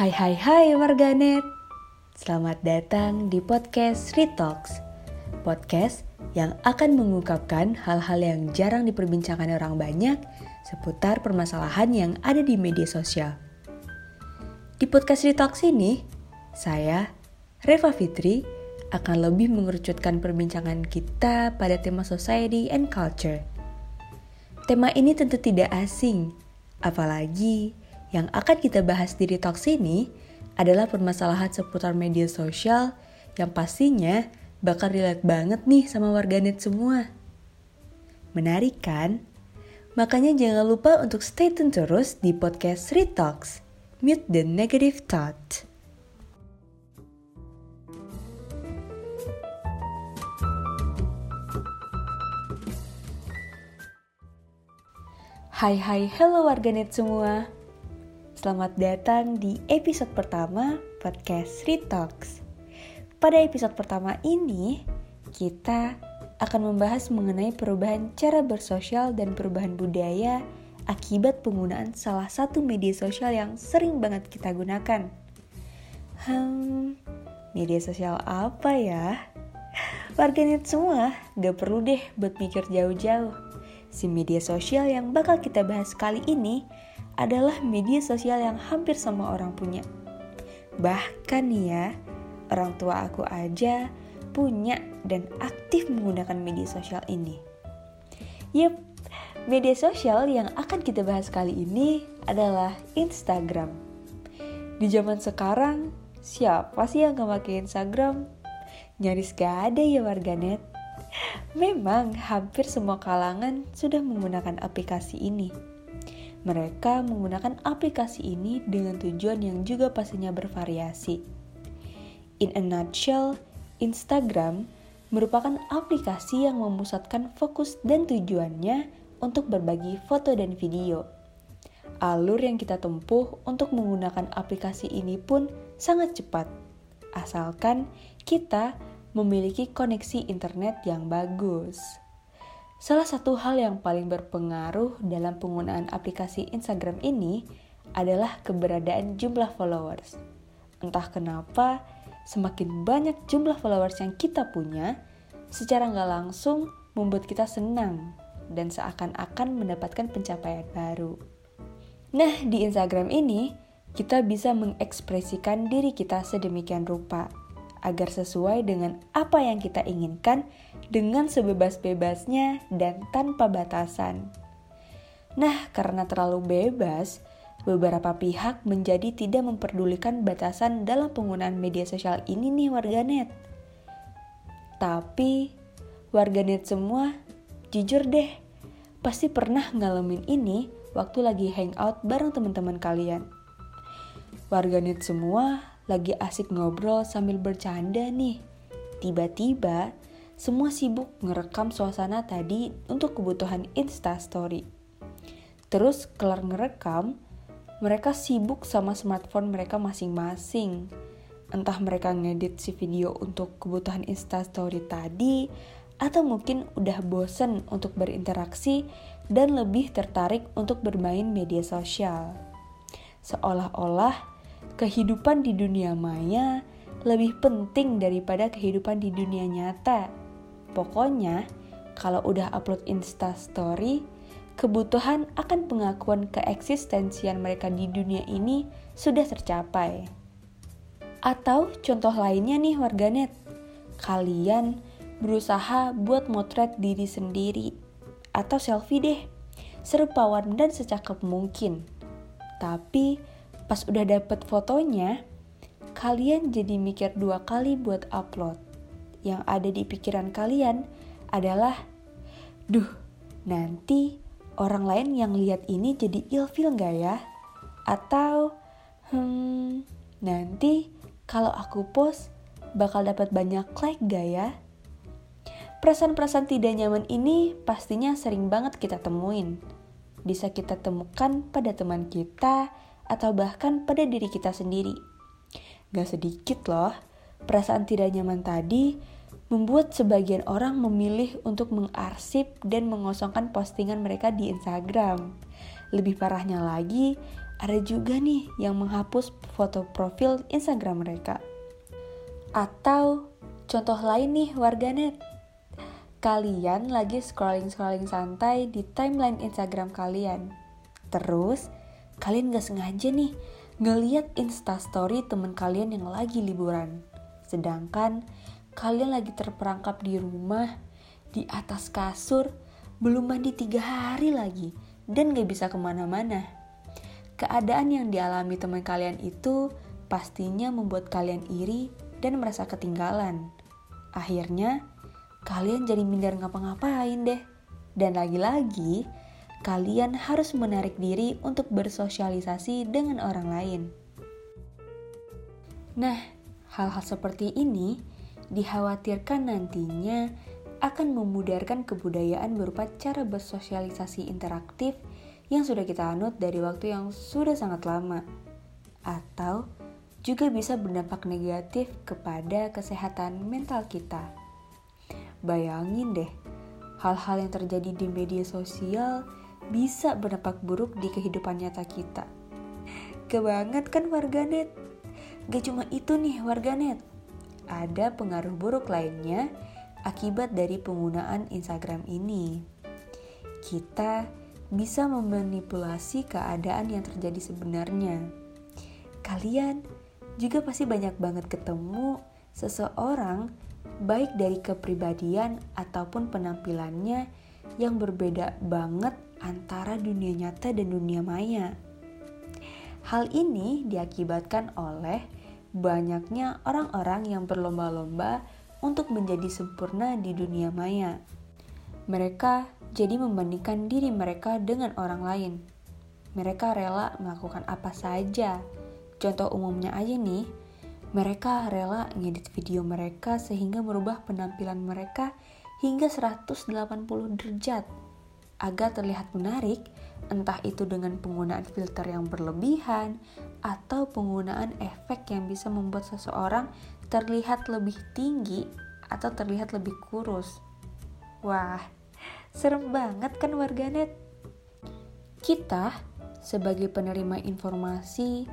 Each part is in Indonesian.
Hai hai hai warganet. Selamat datang di podcast Retox Podcast yang akan mengungkapkan hal-hal yang jarang diperbincangkan orang banyak Seputar permasalahan yang ada di media sosial. Di podcast Retox ini Saya, Reva Fitri akan lebih mengerucutkan perbincangan kita pada tema society and culture. Tema ini tentu tidak asing Apalagi yang akan kita bahas di Detox ini adalah permasalahan seputar media sosial yang pastinya bakal relate banget nih sama warganet semua. Menarik kan? Makanya jangan lupa untuk stay tune terus di podcast Retox. Mute the negative thought. Hai hai hello warganet semua Selamat datang di episode pertama podcast Retox. Pada episode pertama ini, kita akan membahas mengenai perubahan cara bersosial dan perubahan budaya akibat penggunaan salah satu media sosial yang sering banget kita gunakan. Hmm, media sosial apa ya? Warganet semua gak perlu deh buat mikir jauh-jauh. Si media sosial yang bakal kita bahas kali ini adalah media sosial yang hampir semua orang punya. Bahkan nih ya, orang tua aku aja punya dan aktif menggunakan media sosial ini. Yep, media sosial yang akan kita bahas kali ini adalah Instagram. Di zaman sekarang, siapa sih yang gak pakai Instagram? Nyaris gak ada ya warganet. Memang hampir semua kalangan sudah menggunakan aplikasi ini. Mereka menggunakan aplikasi ini dengan tujuan yang juga pastinya bervariasi. In a nutshell, Instagram merupakan aplikasi yang memusatkan fokus dan tujuannya untuk berbagi foto dan video. Alur yang kita tempuh untuk menggunakan aplikasi ini pun sangat cepat, asalkan kita memiliki koneksi internet yang bagus. Salah satu hal yang paling berpengaruh dalam penggunaan aplikasi Instagram ini adalah keberadaan jumlah followers. Entah kenapa, semakin banyak jumlah followers yang kita punya, secara nggak langsung membuat kita senang dan seakan-akan mendapatkan pencapaian baru. Nah, di Instagram ini, kita bisa mengekspresikan diri kita sedemikian rupa agar sesuai dengan apa yang kita inginkan dengan sebebas-bebasnya dan tanpa batasan. Nah, karena terlalu bebas, beberapa pihak menjadi tidak memperdulikan batasan dalam penggunaan media sosial ini nih warganet. Tapi, warganet semua, jujur deh, pasti pernah ngalamin ini waktu lagi hangout bareng teman-teman kalian. Warganet semua lagi asik ngobrol sambil bercanda nih. Tiba-tiba, semua sibuk ngerekam suasana tadi untuk kebutuhan Insta Story. Terus kelar ngerekam, mereka sibuk sama smartphone mereka masing-masing. Entah mereka ngedit si video untuk kebutuhan Insta Story tadi, atau mungkin udah bosen untuk berinteraksi dan lebih tertarik untuk bermain media sosial. Seolah-olah kehidupan di dunia maya lebih penting daripada kehidupan di dunia nyata. Pokoknya, kalau udah upload Insta Story, kebutuhan akan pengakuan keeksistensian mereka di dunia ini sudah tercapai. Atau contoh lainnya nih warganet, kalian berusaha buat motret diri sendiri atau selfie deh, serupawan dan secakep mungkin. Tapi pas udah dapet fotonya, kalian jadi mikir dua kali buat upload. Yang ada di pikiran kalian adalah, duh, nanti orang lain yang lihat ini jadi ilfil gak ya? Atau, hmm, nanti kalau aku post bakal dapat banyak like gak ya? Perasaan-perasaan tidak nyaman ini pastinya sering banget kita temuin. Bisa kita temukan pada teman kita, atau bahkan pada diri kita sendiri. Gak sedikit loh, perasaan tidak nyaman tadi membuat sebagian orang memilih untuk mengarsip dan mengosongkan postingan mereka di Instagram. Lebih parahnya lagi, ada juga nih yang menghapus foto profil Instagram mereka. Atau contoh lain nih warganet. Kalian lagi scrolling-scrolling santai di timeline Instagram kalian. Terus, kalian gak sengaja nih ngeliat instastory temen kalian yang lagi liburan. Sedangkan kalian lagi terperangkap di rumah, di atas kasur, belum mandi tiga hari lagi, dan gak bisa ke mana-mana. Keadaan yang dialami teman kalian itu pastinya membuat kalian iri dan merasa ketinggalan. Akhirnya, kalian jadi minder ngapa-ngapain deh. Dan lagi-lagi, kalian harus menarik diri untuk bersosialisasi dengan orang lain. Nah, hal-hal seperti ini dikhawatirkan nantinya akan memudarkan kebudayaan berupa cara bersosialisasi interaktif yang sudah kita anut dari waktu yang sudah sangat lama, atau juga bisa berdampak negatif kepada kesehatan mental kita. Bayangin deh, hal-hal yang terjadi di media sosial bisa berdampak buruk di kehidupan nyata kita. Kebanget kan warganet? Gak cuma itu nih warganet, ada pengaruh buruk lainnya akibat dari penggunaan Instagram ini. Kita bisa memanipulasi keadaan yang terjadi sebenarnya. Kalian juga pasti banyak banget ketemu seseorang baik dari kepribadian ataupun penampilannya yang berbeda banget antara dunia nyata dan dunia maya. Hal ini diakibatkan oleh banyaknya orang-orang yang berlomba-lomba untuk menjadi sempurna di dunia maya. Mereka jadi membandingkan diri mereka dengan orang lain. Mereka rela melakukan apa saja. Contoh umumnya aja nih, mereka rela ngedit video mereka sehingga merubah penampilan mereka hingga 180 derajat agar terlihat menarik, entah itu dengan penggunaan filter yang berlebihan atau penggunaan efek yang bisa membuat seseorang terlihat lebih tinggi atau terlihat lebih kurus. Wah, Serem banget kan warganet? Kita sebagai penerima informasi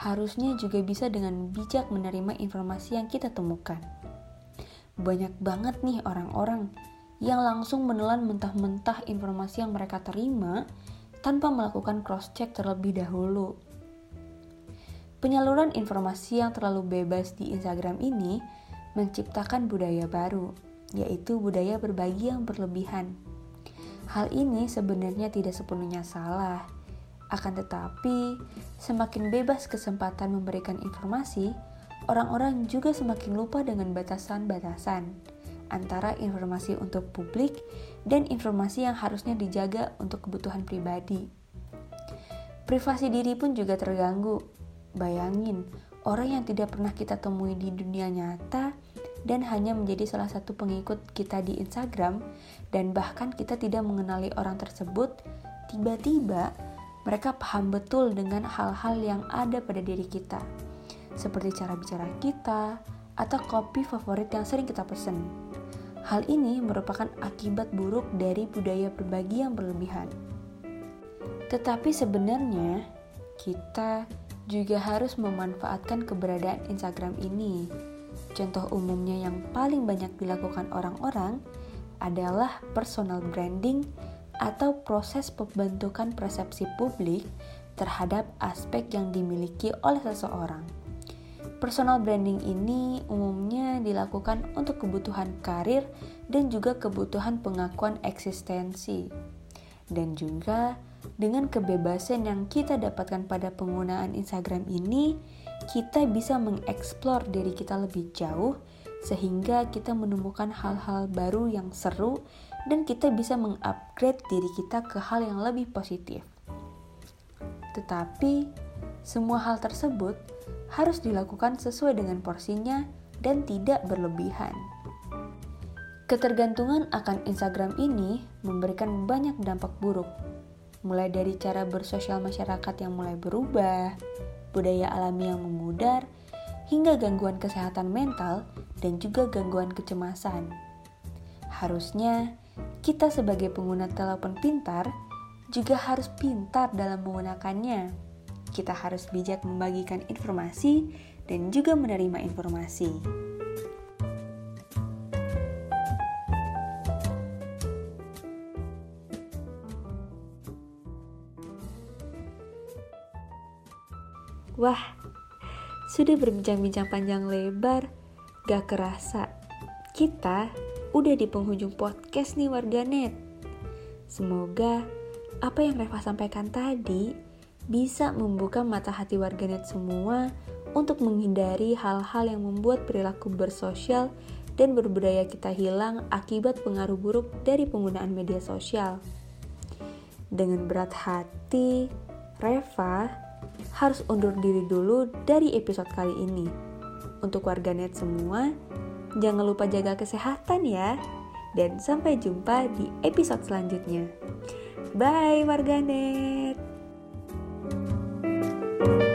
harusnya juga bisa dengan bijak menerima informasi yang kita temukan. Banyak banget nih orang-orang yang langsung menelan mentah-mentah informasi yang mereka terima tanpa melakukan cross-check terlebih dahulu. Penyaluran informasi yang terlalu bebas di Instagram ini menciptakan budaya baru, yaitu budaya berbagi yang berlebihan. Hal ini sebenarnya tidak sepenuhnya salah. Akan tetapi, semakin bebas kesempatan memberikan informasi, orang-orang juga semakin lupa dengan batasan-batasan antara informasi untuk publik dan informasi yang harusnya dijaga untuk kebutuhan pribadi. Privasi diri pun juga terganggu. Bayangin, orang yang tidak pernah kita temui di dunia nyata dan hanya menjadi salah satu pengikut kita di Instagram dan bahkan kita tidak mengenali orang tersebut, tiba-tiba mereka paham betul dengan hal-hal yang ada pada diri kita. Seperti cara bicara kita atau kopi favorit yang sering kita pesen. Hal ini merupakan akibat buruk dari budaya berbagi yang berlebihan. Tetapi sebenarnya kita juga harus memanfaatkan keberadaan Instagram ini Contoh umumnya yang paling banyak dilakukan orang-orang adalah personal branding atau proses pembentukan persepsi publik terhadap aspek yang dimiliki oleh seseorang. Personal branding ini umumnya dilakukan untuk kebutuhan karir dan juga kebutuhan pengakuan eksistensi. Dan juga dengan kebebasan yang kita dapatkan pada penggunaan Instagram ini, kita bisa mengeksplor diri kita lebih jauh sehingga kita menemukan hal-hal baru yang seru dan kita bisa mengupgrade diri kita ke hal yang lebih positif. Tetapi semua hal tersebut harus dilakukan sesuai dengan porsinya dan tidak berlebihan. Ketergantungan akan Instagram ini memberikan banyak dampak buruk, mulai dari cara bersosial masyarakat yang mulai berubah, budaya alami yang memudar, hingga gangguan kesehatan mental dan juga gangguan kecemasan. Harusnya kita sebagai pengguna telepon pintar juga harus pintar dalam menggunakannya. Kita harus bijak membagikan informasi dan juga menerima informasi. Wah, sudah berbincang-bincang panjang lebar, gak kerasa. Kita udah di penghujung podcast nih warganet. Semoga apa yang Reva sampaikan tadi bisa membuka mata hati warganet semua untuk menghindari hal-hal yang membuat perilaku bersosial dan berbudaya kita hilang akibat pengaruh buruk dari penggunaan media sosial. Dengan berat hati, Reva harus undur diri dulu dari episode kali ini. Untuk warganet semua, jangan lupa jaga kesehatan ya. Dan sampai jumpa di episode selanjutnya. Bye warganet. thank you